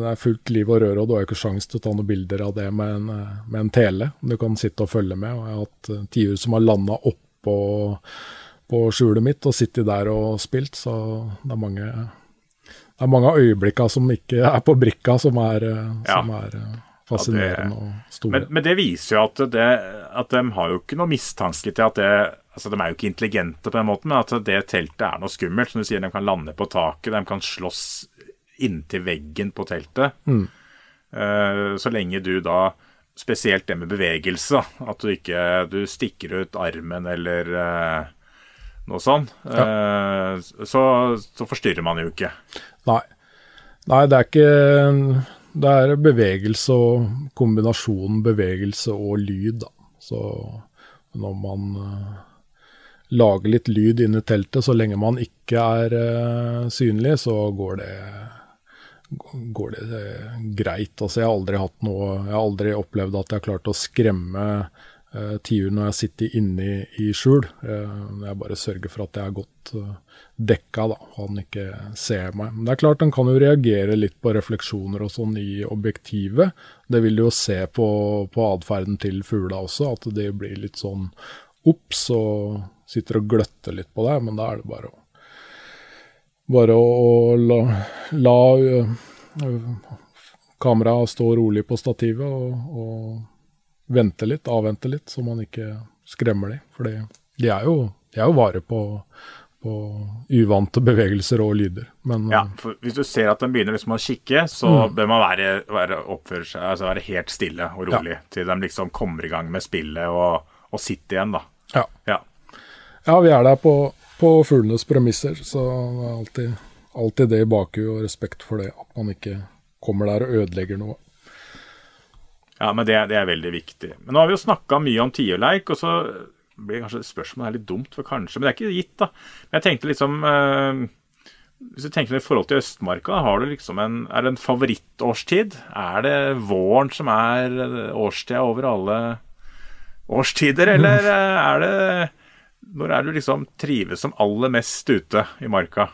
det, er fullt liv og røre, og du har jo ikke sjanse til å ta noen bilder av det med en, med en, tele. Du kan sitte og følge med. og Jeg har hatt tiur som har landa oppå på skjulet mitt og sittet der og spilt, så det er mange det er mange av øyeblikkene som ikke er på brikka, som er, ja. som er fascinerende ja, og store. Men, men, det viser jo at, det, at de har jo ikke noe mistanke til at det altså De er jo ikke intelligente på den måten, men at det teltet er noe skummelt. Som du sier, de kan lande på taket, de kan slåss inntil veggen på teltet. Mm. Uh, så lenge du da Spesielt det med bevegelse, at du ikke du stikker ut armen eller uh, noe sånt. Ja. Uh, så, så forstyrrer man jo ikke. Nei. Nei, det er ikke det er bevegelse og kombinasjonen bevegelse og lyd, da. Så når man uh, lager litt lyd inni teltet, så lenge man ikke er uh, synlig, så går det, går det uh, greit. Altså, jeg har aldri hatt noe Jeg har aldri opplevd at jeg har klart å skremme uh, tiur når jeg sitter inne i, i skjul. jeg bare sørger for at jeg er godt dekka, da, han ikke ser meg. Men det er klart han kan jo reagere litt på refleksjoner og sånn i objektivet. Det vil du jo se på, på atferden til fugla også, at de blir litt sånn obs og sitter og gløtter litt på deg, men da er det bare å bare å la, la kameraet stå rolig på stativet og, og vente litt, avvente litt, så man ikke skremmer dem. For de er jo, de er jo vare på på uvante bevegelser og lyder. Men, ja, for Hvis du ser at den begynner liksom å kikke, så mm. bør man være, være, seg, altså være, helt stille og rolig ja. til de liksom kommer i gang med spillet og, og sitter igjen. da. Ja. ja. ja vi er der på, på fuglenes premisser, så det er alltid, alltid det i bakhuet og respekt for det. At man ikke kommer der og ødelegger noe. Ja, men det, det er veldig viktig. Men nå har vi jo snakka mye om tiurleik, og så blir kanskje spørsmålet er litt dumt, for kanskje, men det er ikke gitt, da. Men jeg tenkte liksom eh, Hvis du tenker i forhold til Østmarka, har du liksom en, er det en favorittårstid? Er det våren som er årstida over alle årstider, eller [laughs] eh, er det Når er du liksom trives som aller mest ute i marka?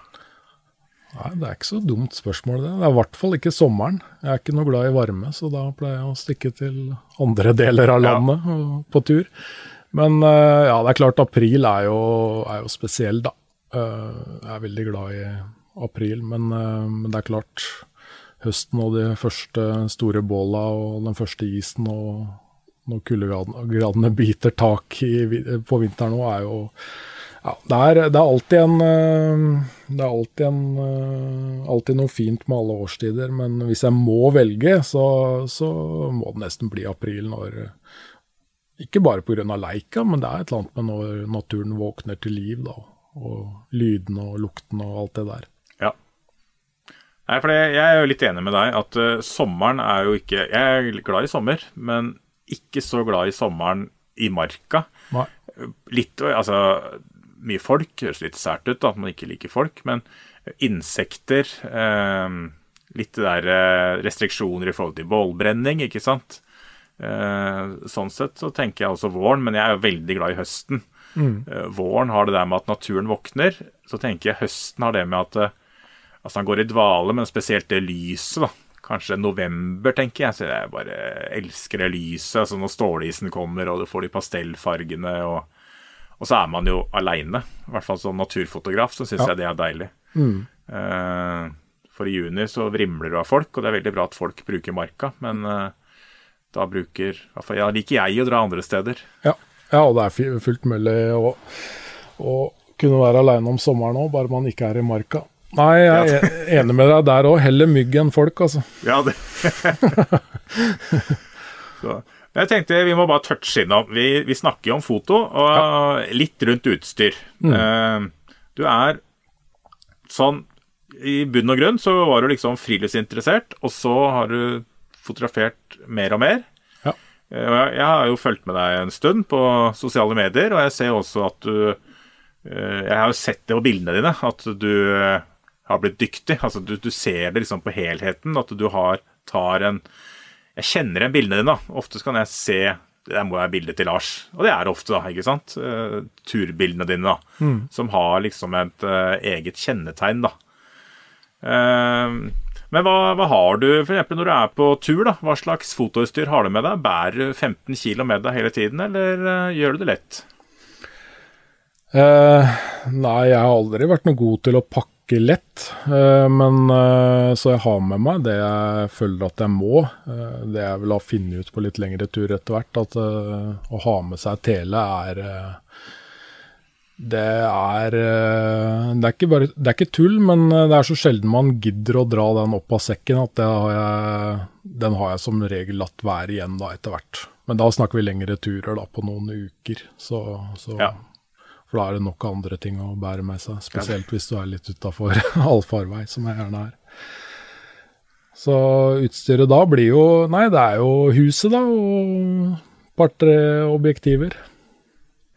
Nei, Det er ikke så dumt spørsmål, det. Det er i hvert fall ikke sommeren. Jeg er ikke noe glad i varme, så da pleier jeg å stikke til andre [laughs] deler av landet ja. på tur. Men uh, ja, det er klart april er jo, er jo spesiell, da. Uh, jeg er veldig glad i april, men, uh, men, det er klart høsten og de første store båla og den første isen og når kuldegradene biter tak i, på vinteren nå, er jo ja, det er, det er, alltid en eh, Det er alltid, en, eh, alltid noe fint med alle årstider, men hvis jeg må velge, så, så må det nesten bli april når Ikke bare pga. leika, men det er et eller annet med når naturen våkner til liv, da. Og lydene og luktene og alt det der. Ja. Nei, for Jeg er jo litt enig med deg at uh, sommeren er jo ikke Jeg er glad i sommer, men ikke så glad i sommeren i marka. Nei. Litt, altså mye folk. Høres litt sært ut da, at man ikke liker folk. Men insekter eh, Litt det der restriksjoner i forhold til bålbrenning, ikke sant. Eh, sånn sett så tenker jeg også våren, men jeg er jo veldig glad i høsten. Mm. Eh, våren har det der med at naturen våkner. Så tenker jeg høsten har det med at eh, altså han går i dvale, men spesielt det lyset, da. Kanskje november, tenker jeg. Så jeg bare elsker det lyset. altså Når stålisen kommer, og du får de pastellfargene og og så er man jo aleine. I hvert fall som naturfotograf så syns ja. jeg det er deilig. Mm. Uh, for i juni så vrimler det av folk, og det er veldig bra at folk bruker marka. Men uh, da bruker Ja, liker jeg å dra andre steder. Ja, ja og det er fullt mulig å, å kunne være aleine om sommeren òg, bare man ikke er i marka. Nei, jeg er enig med deg der òg. Heller mygg enn folk, altså. Ja, det. [laughs] [laughs] så. Jeg tenkte vi må bare touche innom. Vi, vi snakker jo om foto, og ja. litt rundt utstyr. Mm. Uh, du er sånn I bunn og grunn så var du liksom friluftsinteressert, og så har du fotografert mer og mer. Ja. Uh, jeg har jo fulgt med deg en stund på sosiale medier, og jeg ser også at du uh, Jeg har jo sett det på bildene dine, at du har blitt dyktig. Altså du, du ser det liksom på helheten, at du har, tar en jeg kjenner igjen bildene dine. Ofte kan jeg se Det må være bildet til Lars. Og det er det ofte, da. ikke sant? Uh, turbildene dine, da. Mm. Som har liksom et uh, eget kjennetegn, da. Uh, men hva, hva, har du f.eks. når du er på tur? da? Hva slags fotoutstyr har du med deg? Bærer du 15 kg med deg hele tiden, eller gjør du det lett? nei, jeg har aldri vært noe god til å pakke ganske lett. Eh, men eh, Så jeg har med meg det jeg føler at jeg må. Eh, det jeg vil ha funnet ut på litt lengre tur etter hvert. At å ha med seg tele er det er, det, er bare, det er ikke tull, men det er så sjelden man gidder å dra den opp av sekken at har jeg, den har jeg som regel latt være igjen da etter hvert. Men da snakker vi lengre turer da, på noen uker. Så, så ja. For da er det nok andre ting å bære med seg, spesielt hvis du er litt utafor [laughs] allfarvei, som jeg gjerne er. Så utstyret da blir jo Nei, det er jo huset, da, og par-tre objektiver.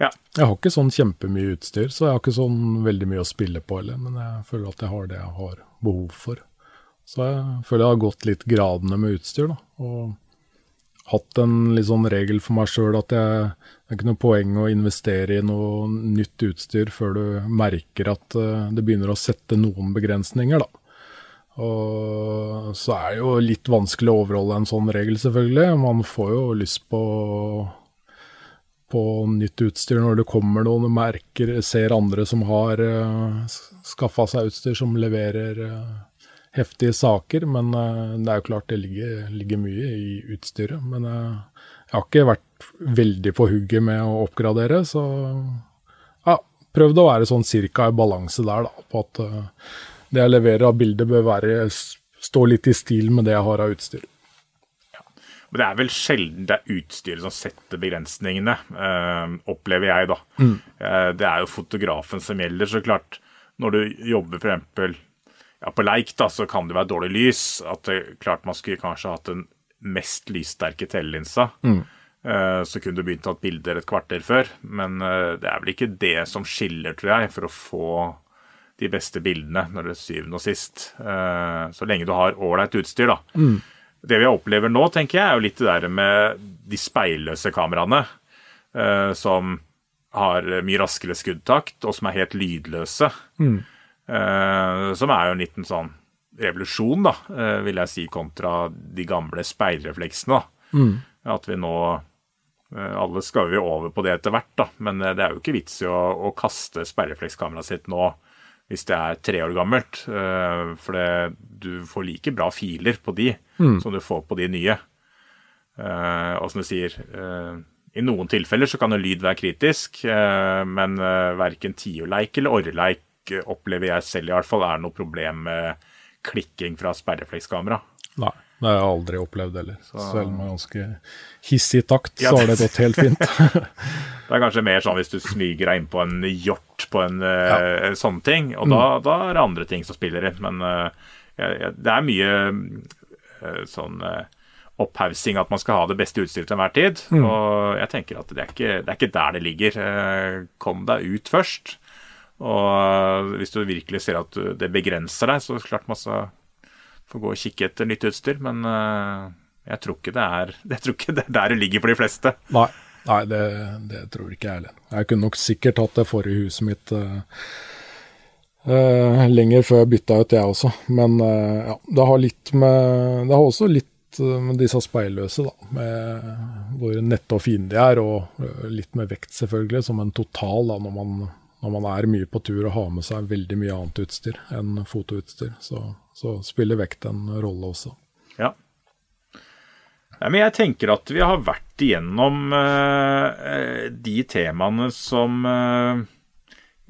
Ja. Jeg har ikke sånn kjempemye utstyr, så jeg har ikke sånn veldig mye å spille på heller. Men jeg føler at jeg har det jeg har behov for. Så jeg føler jeg har gått litt gradene med utstyr, da. Og hatt en litt sånn regel for meg sjøl at jeg, det er ikke noe poeng å investere i noe nytt utstyr før du merker at uh, det begynner å sette noen begrensninger, da. Og så er det jo litt vanskelig å overholde en sånn regel, selvfølgelig. Man får jo lyst på, på nytt utstyr når det kommer noen og merker, ser andre som har uh, eh, skaffa seg utstyr som leverer uh, heftige saker, men det er jo klart det ligger, ligger mye i utstyret. Men jeg har ikke vært veldig på hugget med å oppgradere, så ja, prøvd å være sånn cirka i balanse der, da, på at uh, det jeg leverer av bilder bør være, stå litt i stil med det jeg har av utstyr. Ja. Men det er vel sjelden det er utstyret som setter begrensningene, opplever jeg, da. Mm. det er jo fotografen som gjelder, så klart. Når du jobber f.eks ja, på leik da, så kan det være dårlig lys. At det, klart man skulle kanskje hatt den mest lyssterke telelinsa. Mm. Uh, så kunne du begynt å ta bilder et kvarter før. Men uh, det er vel ikke det som skiller, tror jeg, for å få de beste bildene når det er syvende og sist. Uh, så lenge du har ålreit utstyr, da. Mm. Det vi opplever nå, tenker jeg, er jo litt det der med de speilløse kameraene. som har mye raskere skuddtakt, og som er helt lydløse. Mm. Eh, som er jo en liten sånn revolusjon, da, eh, vil jeg si, kontra de gamle speilrefleksene. da. At vi nå eh, Alle skal jo over på det etter hvert, da, men eh, det er jo ikke vits i å, å kaste sperreflekskameraet sitt nå hvis det er tre år gammelt. eh, For det, du får like bra filer på de som du får på de nye. Eh, og som du sier, eh, i noen tilfeller så kan jo lyd være kritisk, eh, men verken tiurleik eller orreleik eh, opplever jeg selv i hvert fall er noe problem med klikking fra sperreflekskamera. Nei, det har jeg aldri opplevd heller. Selv med ganske hissig takt, så har det- gått helt fint. [laughs] [laughs] Det er kanskje mer sånn hvis du smyger deg inn på en hjort på en eh, sånn ting, og da, da er det andre ting som spiller inn. Men uh, det er mye uh, sånn opphaussing at man skal ha det beste utstyret til enhver tid. Og jeg tenker at det er, ikke, det er ikke der det ligger. Kom deg ut først. Og hvis du virkelig ser at det begrenser deg, så klart man skal få gå og kikke etter nytt utstyr. Men eh, jeg tror ikke det er [laughs] ikke det er der det ligger for de fleste. Nei, nei det, det tror ikke jeg heller. Jeg kunne nok sikkert hatt det forrige huset mitt uh, uh, lenger før jeg bytta ut, jeg også. Men uh, ja, det har litt med Det har også litt med disse speilløse, da. Med hvor nette og fine de er, og litt med vekt, selvfølgelig, som en total da, når man, når man er mye på tur og har med seg veldig mye annet utstyr enn fotoutstyr. Så, så spiller vekt en rolle også. Ja. Nei, men jeg tenker at vi har vært igjennom eh, eh, de temaene som eh,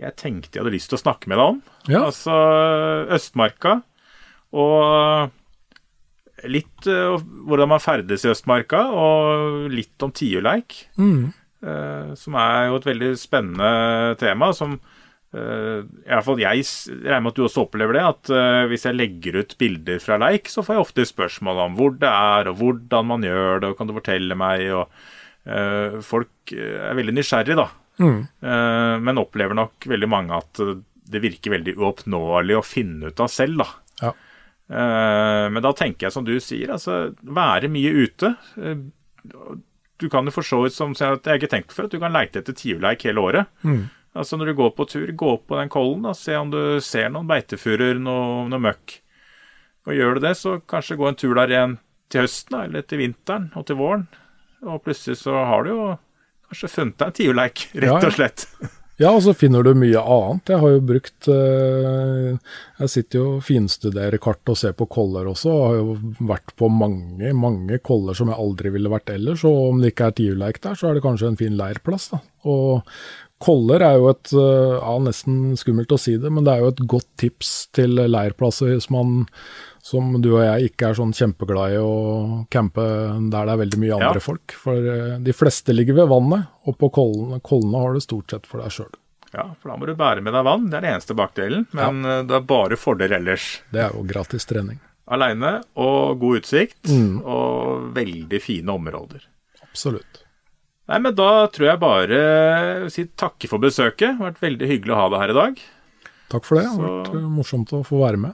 jeg tenkte jeg hadde lyst til å snakke med deg om. Ja. Altså Østmarka og litt eh, hvordan man ferdes i Østmarka, og litt om tiurleik. eh, som er jo et veldig spennende tema. som Uh, i hvert fall Jeg regner med at du også opplever det. At uh, hvis jeg legger ut bilder fra leik, så får jeg ofte spørsmål om hvor det er, og hvordan man gjør det, og kan du fortelle meg? og uh, Folk eh, er veldig nysgjerrige, da. Eh, men opplever nok veldig mange at eh, det virker veldig uoppnåelig å finne ut av selv, da. Ja. Eh, men da tenker jeg som du sier, altså være mye ute. Du kan jo for så vidt, som jeg har ikke tenkt for, før, at du kan leite etter tiurleik hele året. Altså Når du går på tur, gå opp på den kollen og se om du ser noen beitefurer, noe, noe møkk. Og gjør du det, så kanskje gå en tur der igjen til høsten, eller til vinteren og til våren. Og plutselig så har du jo kanskje funnet deg en tiurleik, rett Ja, ja. og slett. Ja, [laughs] og så finner du mye annet. Jeg har jo brukt eh, Jeg sitter jo og finstuderer kart og ser på koller også, og har jo vært på mange, mange koller som jeg aldri ville vært ellers. Og om det ikke er tiurleik der, så er det kanskje en fin leirplass, da. Og koller er jo et eh, Ja, nesten skummelt å si det, men det er jo et godt tips til leirplasser hvis man som du og jeg ikke er sånn kjempeglad i å campe der det er veldig mye andre Ja. folk. For eh, de fleste ligger ved vannet, og på kollene, kollene har du stort sett for deg sjøl. Ja, for da må du bære med deg vann. Det er den eneste bakdelen. Men ja. det er bare fordeler ellers. Det er jo gratis trening. Aleine og god utsikt og veldig fine områder. Absolutt. Nei, men da tror jeg bare si takke for besøket. Det har vært veldig hyggelig å ha deg her i dag. Takk for det. Det har Så- vært eh, morsomt å få være med.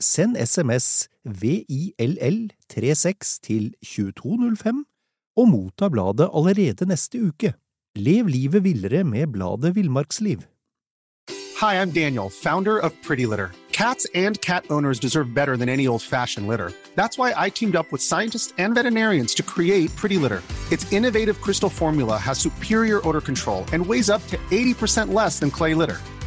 Send SMS VILL36 til 2205 og motta bladet allerede neste uke. Lev livet villere med bladet Villmarksliv. Hi, I'm Daniel, founder of Pretty Litter. Cats and cat owners deserve better than any old fashioned litter. That's why I teamed up with scientists and veterinarians to create Pretty Litter. Its innovative crystal has superior odor control and weighs up to 80% less than clay litter.